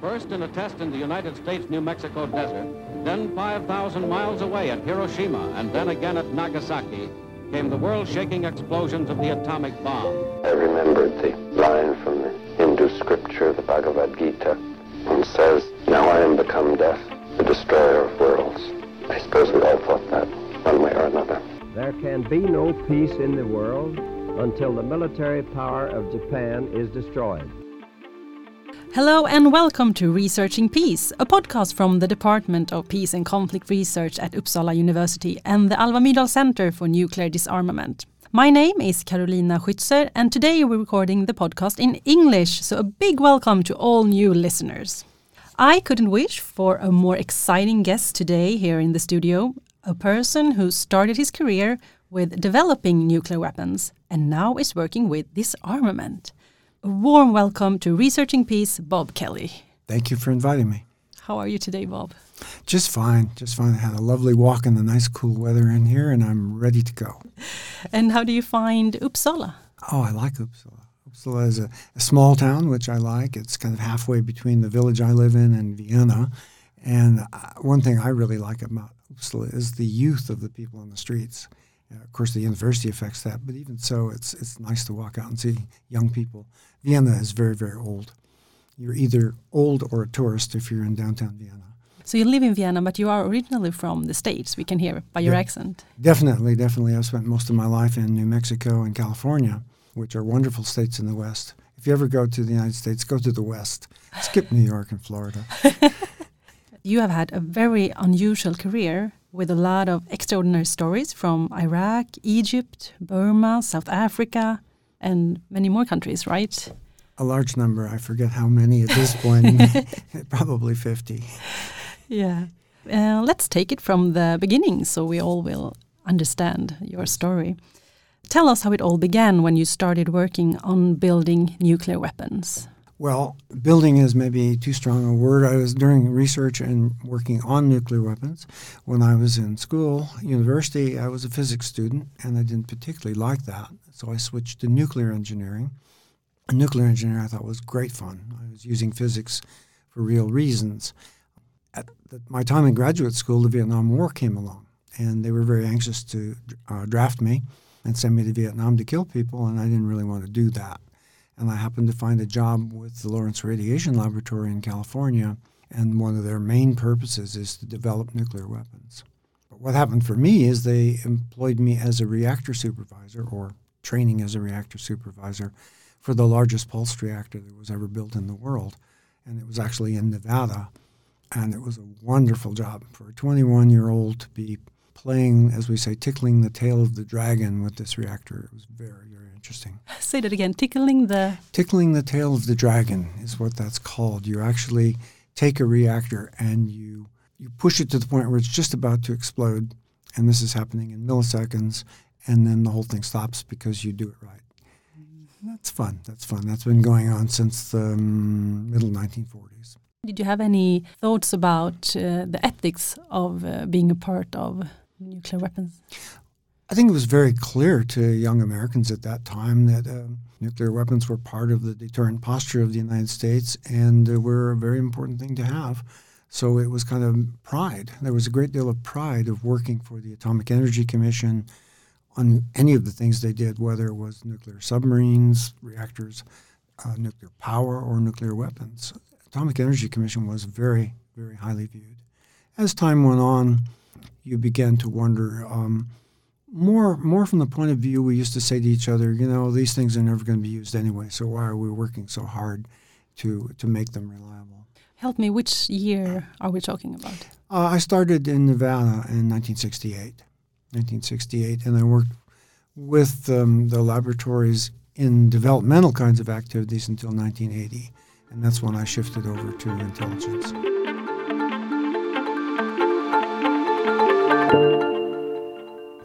First in a test in the United States New Mexico desert, then 5,000 miles away at Hiroshima, and then again at Nagasaki, came the world-shaking explosions of the atomic bomb. I remembered the line from the Hindu scripture, the Bhagavad Gita, and says, Now I am become death, the destroyer of worlds. I suppose we all thought that, one way or another. There can be no peace in the world until the military power of Japan is destroyed. Hello and welcome to Researching Peace, a podcast from the Department of Peace and Conflict Research at Uppsala University and the Alva Myrdal Center for Nuclear Disarmament. My name is Carolina Schützer, and today we're recording the podcast in English, so a big welcome to all new listeners. I couldn't wish for a more exciting guest today here in the studio, a person who started his career with developing nuclear weapons and now is working with disarmament. Warm welcome to Researching Peace, Bob Kelley. Thank you for inviting me. How are you today, Bob? Just fine, just fine. I had a lovely walk in the nice cool weather in here and I'm ready to go. And how do you find Uppsala? Oh, I like Uppsala. Uppsala is a, a small town, which I like. It's kind of halfway between the village I live in and Vienna. And uh, one thing I really like about Uppsala is the youth of the people on the streets. Uh, of course, the university affects that, but even so, it's it's nice to walk out and see young people. Vienna is very, very old. You're either old or a tourist if you're in downtown Vienna. So you live in Vienna, but you are originally from the States. We can hear by your Yeah. accent. Definitely, definitely. I've spent most of my life in New Mexico and California, which are wonderful states in the West. If you ever go to the United States, go to the West. Skip New York and Florida. You have had a very unusual career with a lot of extraordinary stories from Iraq, Egypt, Burma, South Africa, and many more countries, right? A large number, I forget how many at this point, probably 50. Yeah. Uh, let's take it from the beginning so we all will understand your story. Tell us how it all began when you started working on building nuclear weapons. Well, building is maybe too strong a word. I was doing research and working on nuclear weapons. When I was in school, university, I was a physics student, and I didn't particularly like that. So I switched to nuclear engineering. Nuclear engineering I thought was great fun. I was using physics for real reasons. At the, my time in graduate school, the Vietnam War came along, and they were very anxious to uh, draft me and send me to Vietnam to kill people, and I didn't really want to do that and I happened to find a job with the Lawrence Radiation Laboratory in California, and one of their main purposes is to develop nuclear weapons. But what happened for me is they employed me as a reactor supervisor, or training as a reactor supervisor, for the largest pulse reactor that was ever built in the world, and it was actually in Nevada, and it was a wonderful job for a 21-year-old to be playing, as we say, tickling the tail of the dragon with this reactor. It was very, very interesting. Say that again, tickling the. Tickling the tail of the dragon is what that's called. You actually take a reactor and you you push it to the point where it's just about to explode, and this is happening in milliseconds, and then the whole thing stops because you do it right. That's fun. That's fun. That's been going on since the um, middle 1940s. Did you have any thoughts about uh, the ethics of uh, being a part of nuclear weapons? I think it was very clear to young Americans at that time that um, nuclear weapons were part of the deterrent posture of the United States and uh, were a very important thing to have. So it was kind of pride. There was a great deal of pride of working for the Atomic Energy Commission on any of the things they did, whether it was nuclear submarines, reactors, uh, nuclear power, or nuclear weapons. Atomic Energy Commission was very, very highly viewed. As time went on, you began to wonder um, more, more from the point of view we used to say to each other, you know, these things are never going to be used anyway, so why are we working so hard to to make them reliable? Help me, which year are we talking about? Uh, I started in Nevada in 1968, 1968, and I worked with um, the laboratories in developmental kinds of activities until 1980, and that's when I shifted over to intelligence.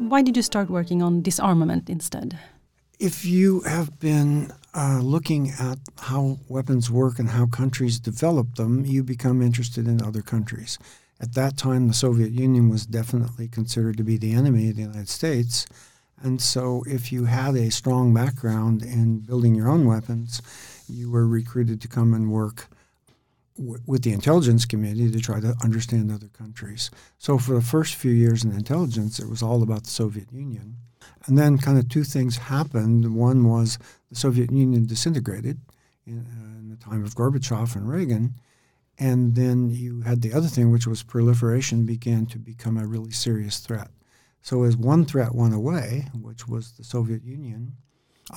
Why did you start working on disarmament instead? If you have been uh, looking at how weapons work and how countries develop them, you become interested in other countries. At that time, the Soviet Union was definitely considered to be the enemy of the United States. And so, if you had a strong background in building your own weapons, you were recruited to come and work with the intelligence community to try to understand other countries. So for the first few years in intelligence, it was all about the Soviet Union. And then kind of two things happened. One was the Soviet Union disintegrated in, uh, in the time of Gorbachev and Reagan. And then you had the other thing, which was proliferation began to become a really serious threat. So as one threat went away, which was the Soviet Union,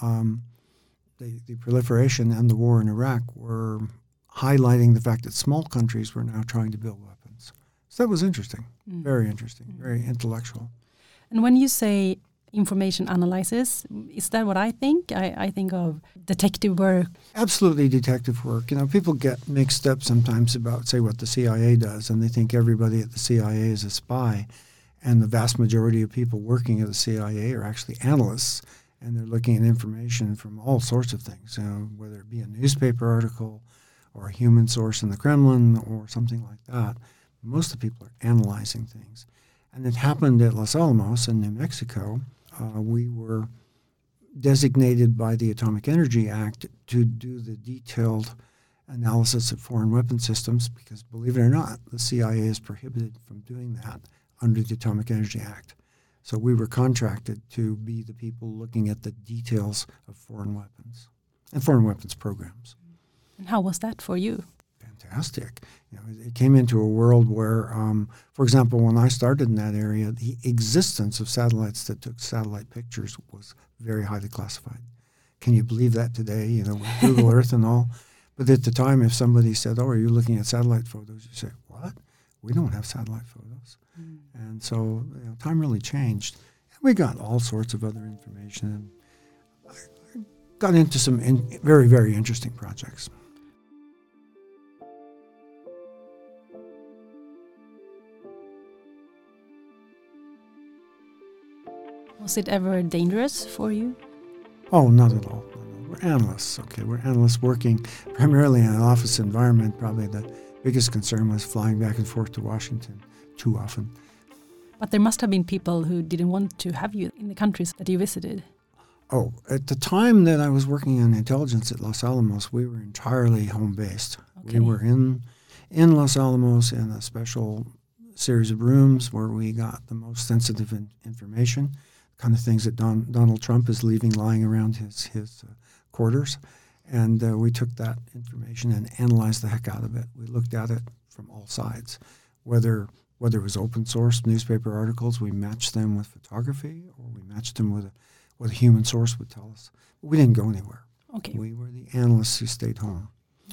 um, the, the proliferation and the war in Iraq were highlighting the fact that small countries were now trying to build weapons. So that was interesting, Mm. very interesting, very intellectual. And when you say information analysis, is that what I think? I, I think of detective work. Absolutely detective work. You know, people get mixed up sometimes about, say, what the CIA does, and they think everybody at the CIA is a spy. And the vast majority of people working at the CIA are actually analysts, and they're looking at information from all sorts of things, you know, whether it be a newspaper article or a human source in the Kremlin or something like that. Most of the people are analyzing things. And it happened at Los Alamos in New Mexico. Uh, we were designated by the Atomic Energy Act to do the detailed analysis of foreign weapon systems because, believe it or not, the CIA is prohibited from doing that under the Atomic Energy Act. So we were contracted to be the people looking at the details of foreign weapons and foreign weapons programs. And how was that for you? Fantastic. You know, it, came into a world where, um, for example, when I started in that area, the existence of satellites that took satellite pictures was very highly classified. Can you believe that today? You know, with Google Earth and all. But at the time, if somebody said, "Oh, are you looking at satellite photos?" you say, "What? We don't have satellite photos." And so, you know, time really changed. And we got all sorts of other information, and I, I got into some in, very, very interesting projects. Was it ever dangerous for you? Oh, not at all. We're analysts, okay? We're analysts working primarily in an office environment. Probably the biggest concern was flying back and forth to Washington too often. But there must have been people who didn't want to have you in the countries that you visited. Oh, at the time that I was working on intelligence at Los Alamos, we were entirely home based. Okay. We were in in Los Alamos in a special series of rooms where we got the most sensitive in, information, kind of things that Don, Donald Trump is leaving lying around his his uh, quarters, and uh, we took that information and analyzed the heck out of it. We looked at it from all sides, whether whether it was open source newspaper articles, we matched them with photography, or we matched them with a, what a human source would tell us. But we didn't go anywhere. Okay. We were the analysts who stayed home.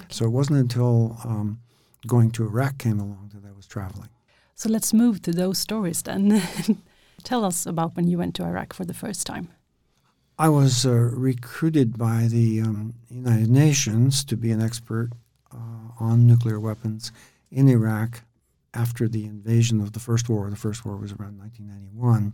So it wasn't until um, going to Iraq came along that I was traveling. So let's move to those stories then. Tell us about when you went to Iraq for the first time. I was uh, recruited by the um, United Nations to be an expert uh, on nuclear weapons in Iraq after the invasion of the First War. The First War was around 1991.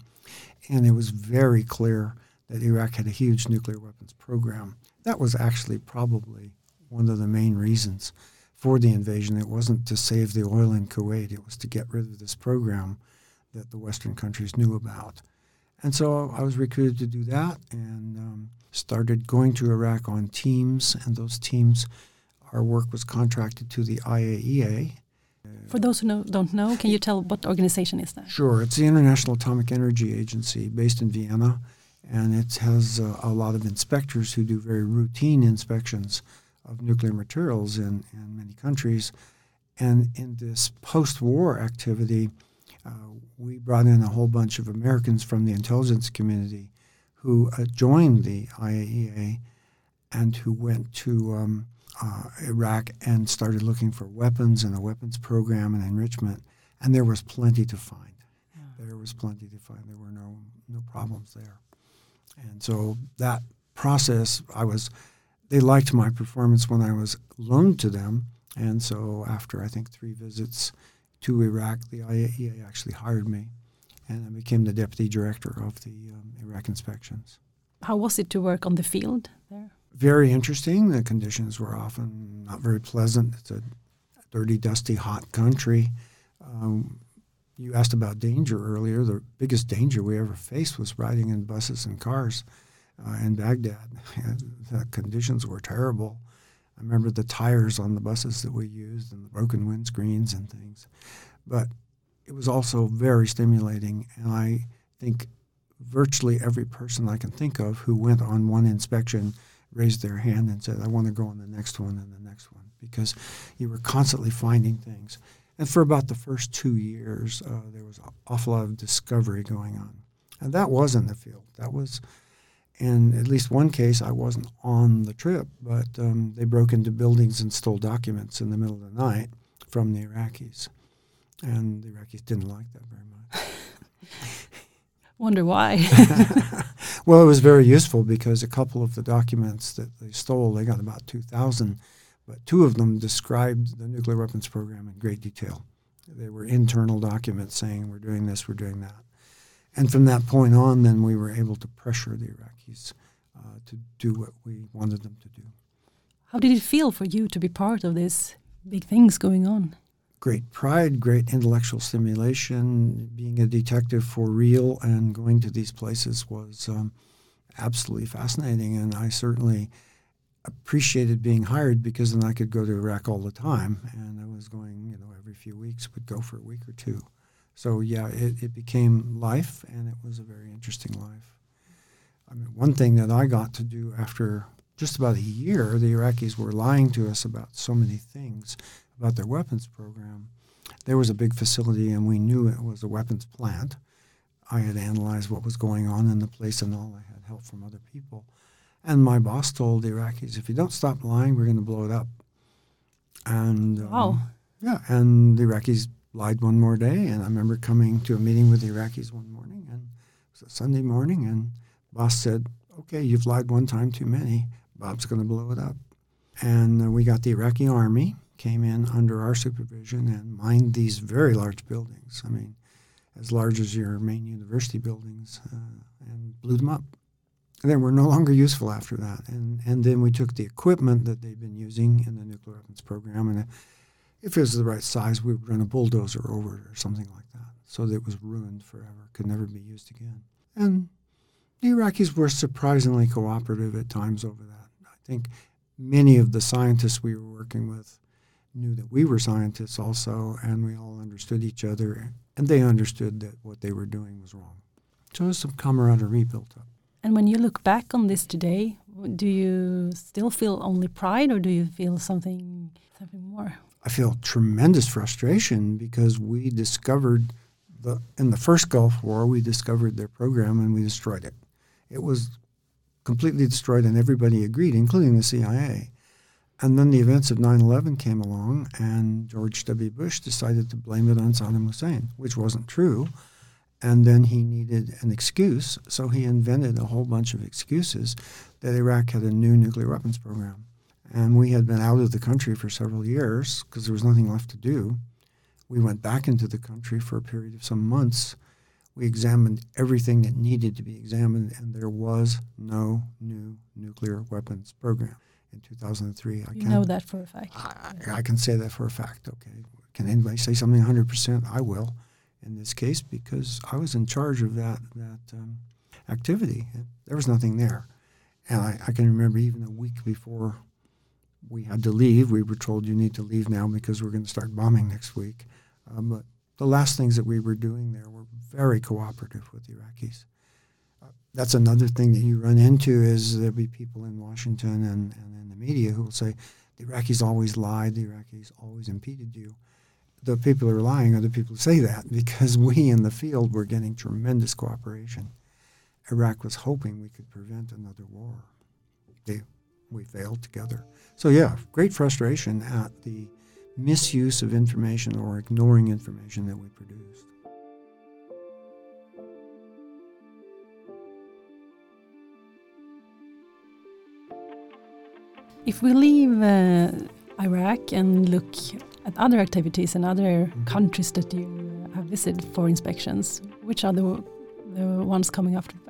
And it was very clear that Iraq had a huge nuclear weapons program. That was actually probably one of the main reasons for the invasion. It wasn't to save the oil in Kuwait, it was to get rid of this program that the Western countries knew about. And so I was recruited to do that and um, started going to Iraq on teams. And those teams, our work was contracted to the IAEA. For those who know, don't know, can you tell what organization is that? Sure, it's the International Atomic Energy Agency based in Vienna. And it has uh, a lot of inspectors who do very routine inspections of nuclear materials in, in many countries. And in this post war activity, uh, we brought in a whole bunch of Americans from the intelligence community who uh, joined the IAEA and who went to um, uh, Iraq and started looking for weapons and a weapons program and enrichment. And there was plenty to find. There was plenty to find. There were no no problems there. And so that process, I was, they liked my performance when I was loaned to them. And so after I think three visits to Iraq, the IAEA actually hired me, and I became the deputy director of the um, Iraq inspections. How was it to work on the field there? Very interesting. The conditions were often not very pleasant. It's a dirty, dusty, hot country. Um, you asked about danger earlier. The biggest danger we ever faced was riding in buses and cars uh, in Baghdad. the conditions were terrible. I remember the tires on the buses that we used and the broken windscreens and things. But it was also very stimulating, and I think virtually every person I can think of who went on one inspection raised their hand and said, I want to go on the next one and the next one because you were constantly finding things. And for about the first two years, uh, there was an awful lot of discovery going on. And that was in the field. That was, in at least one case, I wasn't on the trip, but um, they broke into buildings and stole documents in the middle of the night from the Iraqis. And the Iraqis didn't like that very much. Wonder why. well, it was very useful because a couple of the documents that they stole, they got about 2,000, but two of them described the nuclear weapons program in great detail. They were internal documents saying, we're doing this, we're doing that. And from that point on, then we were able to pressure the Iraqis uh, to do what we wanted them to do. How did it feel for you to be part of this big things going on? great pride, great intellectual stimulation. Being a detective for real and going to these places was um, absolutely fascinating, and I certainly appreciated being hired because then I could go to Iraq all the time, and I was going, you know, every few weeks, would go for a week or two. So yeah, it, it became life, and it was a very interesting life. I mean, one thing that I got to do after just about a year, the Iraqis were lying to us about so many things about their weapons program. There was a big facility, and we knew it was a weapons plant. I had analyzed what was going on in the place and all. I had help from other people. And my boss told the Iraqis, if you don't stop lying, we're going to blow it up. And um, wow. yeah, and the Iraqis lied one more day. And I remember coming to a meeting with the Iraqis one morning, and it was a Sunday morning, and boss said, okay, you've lied one time too many. Bob's going to blow it up. And uh, we got the Iraqi army came in under our supervision and mined these very large buildings. I mean, as large as your main university buildings, uh, and blew them up. And they were no longer useful after that. And, and then we took the equipment that they'd been using in the nuclear weapons program, and if it was the right size, we would run a bulldozer over it or something like that. So that it was ruined forever, could never be used again. And the Iraqis were surprisingly cooperative at times over that. I think many of the scientists we were working with knew that we were scientists also, and we all understood each other, and they understood that what they were doing was wrong. So there's some camaraderie built up. And when you look back on this today, do you still feel only pride, or do you feel something something more? I feel tremendous frustration because we discovered the in the first Gulf War we discovered their program and we destroyed it. It was completely destroyed, and everybody agreed, including the CIA. And then the events of 9 11 came along, and George W. Bush decided to blame it on Saddam Hussein, which wasn't true. And then he needed an excuse, so he invented a whole bunch of excuses that Iraq had a new nuclear weapons program. And we had been out of the country for several years because there was nothing left to do. We went back into the country for a period of some months. We examined everything that needed to be examined, and there was no new nuclear weapons program in 2003. I you know that for a fact. I, I, can say that for a fact. Okay. Can anybody say something 100%? I will in this case because I was in charge of that, that um, activity. There was nothing there. And I, I, can remember even a week before we had to leave, we were told you need to leave now because we're going to start bombing next week. Um, but the last things that we were doing there were very cooperative with the Iraqis that's another thing that you run into is there'll be people in Washington and, and in the media who will say the Iraqis always lied, the Iraqis always impeded you. The people who are lying are the people who say that because we in the field were getting tremendous cooperation. Iraq was hoping we could prevent another war. They, we failed together. So yeah, great frustration at the misuse of information or ignoring information that we produced. If we leave uh, Iraq and look at other activities and other mm -hmm. countries that you have visited for inspections, which are the, the ones coming after?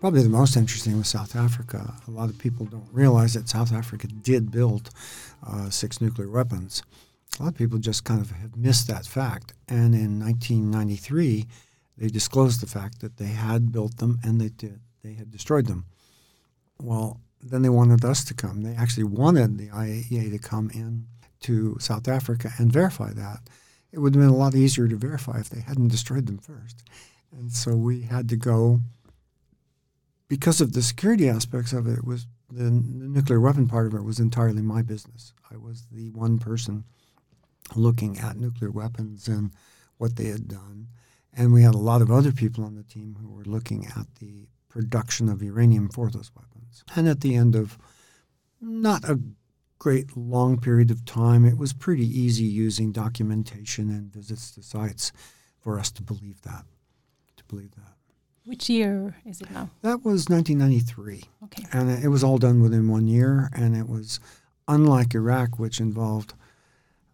Probably the most interesting was South Africa. A lot of people don't realize that South Africa did build uh, six nuclear weapons. A lot of people just kind of have missed that fact. And in 1993, they disclosed the fact that they had built them and they did, they had destroyed them. Well, then they wanted us to come. They actually wanted the IAEA to come in to South Africa and verify that. It would have been a lot easier to verify if they hadn't destroyed them first. And so we had to go because of the security aspects of it, it was the, the, nuclear weapon part of it was entirely my business. I was the one person looking at nuclear weapons and what they had done. And we had a lot of other people on the team who were looking at the production of uranium for those weapons. And at the end of not a great long period of time, it was pretty easy using documentation and visits to sites for us to believe that. To believe that. Which year is it now? That was 1993. Okay. And it was all done within one year, and it was unlike Iraq, which involved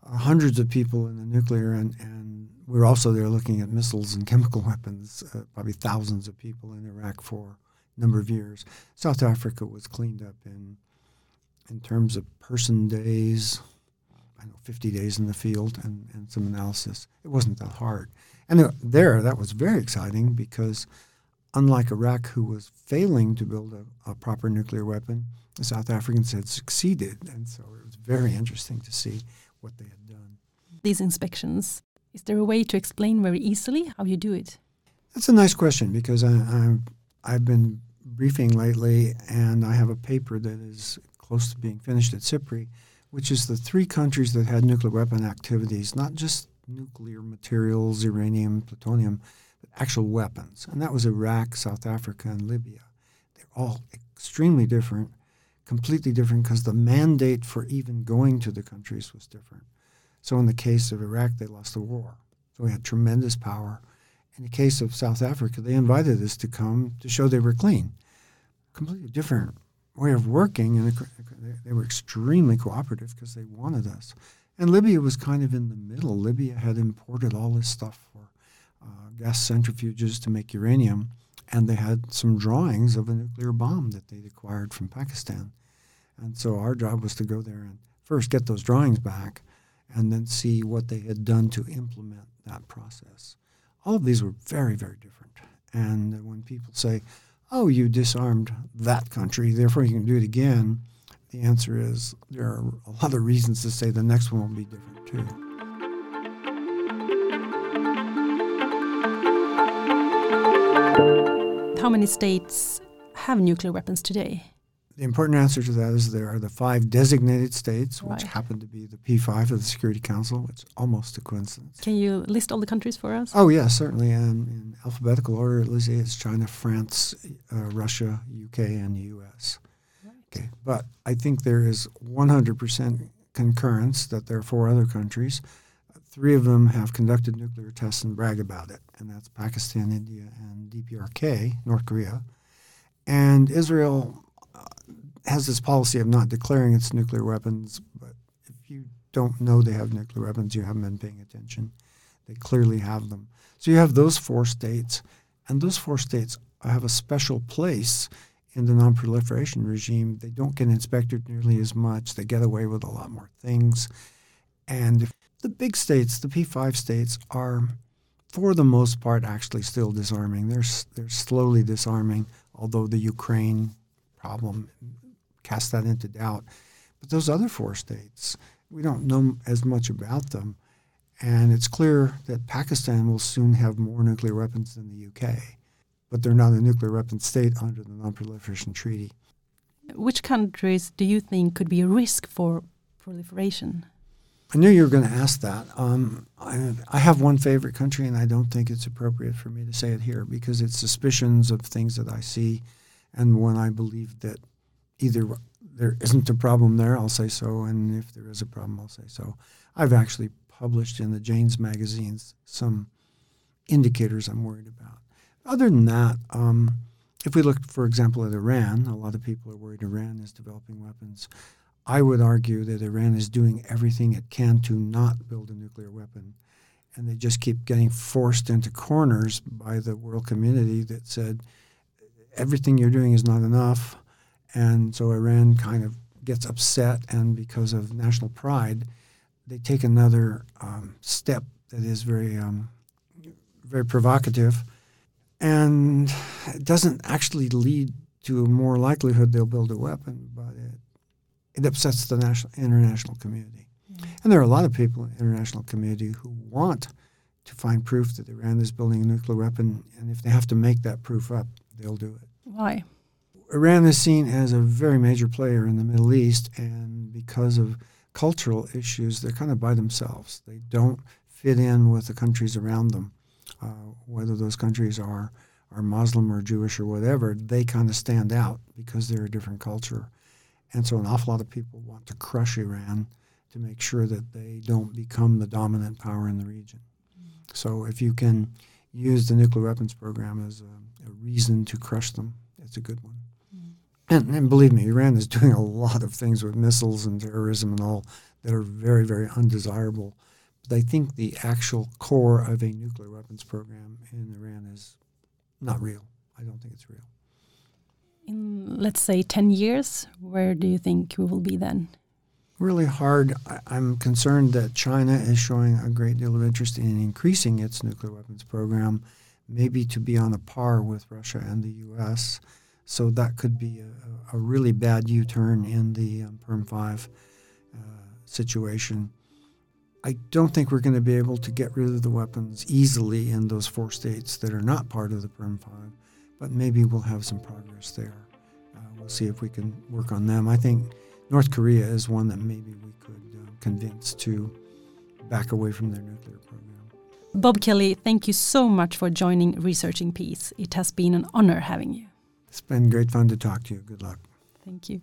uh, hundreds of people in the nuclear, and, and we were also there looking at missiles and chemical weapons, uh, probably thousands of people in Iraq for a number of years. South Africa was cleaned up in, in terms of person days, I know, 50 days in the field and, and some analysis. It wasn't that hard. And there, that was very exciting because – unlike Iraq, who was failing to build a, a, proper nuclear weapon, the South Africans had succeeded. And so it was very interesting to see what they had done. These inspections, is there a way to explain very easily how you do it? That's a nice question because I, have been briefing lately and I have a paper that is close to being finished at SIPRI, which is the three countries that had nuclear weapon activities, not just nuclear materials, uranium, plutonium, actual weapons. And that was Iraq, South Africa, and Libya. They're all extremely different, completely different because the mandate for even going to the countries was different. So in the case of Iraq, they lost the war. So we had tremendous power. In the case of South Africa, they invited us to come to show they were clean. Completely different way of working, and they were extremely cooperative because they wanted us. And Libya was kind of in the middle. Libya had imported all this stuff for uh, gas centrifuges to make uranium, and they had some drawings of a nuclear bomb that they'd acquired from Pakistan. And so our job was to go there and first get those drawings back and then see what they had done to implement that process. All of these were very, very different. And when people say, oh, you disarmed that country, therefore you can do it again, the answer is there are a lot of reasons to say the next one will be different too. How many states have nuclear weapons today? The important answer to that is there are the five designated states, which right. happen to be the P5 of the Security Council. It's almost a coincidence. Can you list all the countries for us? Oh, yes, certainly. Um, in alphabetical order, Lizzie, it's China, France, uh, Russia, UK, and the US. Right. Okay, but I think there is 100% concurrence that there are four other countries Three of them have conducted nuclear tests and brag about it, and that's Pakistan, India, and DPRK, North Korea. And Israel uh, has this policy of not declaring its nuclear weapons, but if you don't know they have nuclear weapons, you haven't been paying attention. They clearly have them. So you have those four states, and those four states have a special place in the nonproliferation regime. They don't get inspected nearly as much. They get away with a lot more things. And if the big states, the P5 states, are for the most part actually still disarming. They're they're slowly disarming, although the Ukraine problem casts that into doubt. But those other four states, we don't know as much about them, and it's clear that Pakistan will soon have more nuclear weapons than the UK, but they're not a nuclear weapon state under the Non-Proliferation Treaty. Which countries do you think could be a risk for proliferation? I knew you were going to ask that. Um, I, I, have one favorite country, and I don't think it's appropriate for me to say it here because it's suspicions of things that I see, and when I believe that either there isn't a problem there, I'll say so, and if there is a problem, I'll say so. I've actually published in the Jane's magazines some indicators I'm worried about. Other than that, um, if we look, for example, at Iran, a lot of people are worried Iran is developing weapons. I would argue that Iran is doing everything it can to not build a nuclear weapon. And they just keep getting forced into corners by the world community that said, everything you're doing is not enough. And so Iran kind of gets upset, and because of national pride, they take another um, step that is very, um, very provocative, and it doesn't actually lead to a more likelihood they'll build a weapon, but it, it upsets the national international community. Mm. And there are a lot of people in the international community who want to find proof that Iran is building a nuclear weapon, and if they have to make that proof up, they'll do it. Why? Iran is seen as a very major player in the Middle East, and because of cultural issues, they're kind of by themselves. They don't fit in with the countries around them, uh, whether those countries are are Muslim or Jewish or whatever. They kind of stand out because they're a different culture, and so an awful lot of people want to crush Iran to make sure that they don't become the dominant power in the region. So if you can use the nuclear weapons program as a, a reason to crush them, it's a good one. And, and believe me, Iran is doing a lot of things with missiles and terrorism and all that are very, very undesirable. But I think the actual core of a nuclear weapons program in Iran is not real. I don't think it's real. In, let's say, 10 years, where do you think we will be then? Really hard. I, am concerned that China is showing a great deal of interest in increasing its nuclear weapons program, maybe to be on a par with Russia and the U.S. So that could be a, a really bad U turn in the um, Perm 5 uh, situation. I don't think we're going to be able to get rid of the weapons easily in those four states that are not part of the Perm 5, but maybe we'll have some progress there. Uh, we'll see if we can work on them. I think North Korea is one that maybe we could uh, convince to back away from their nuclear program. Bob Kelley, thank you so much for joining Researching Peace. It has been an honor having you. It's been great fun to talk to you. Good luck. Thank you.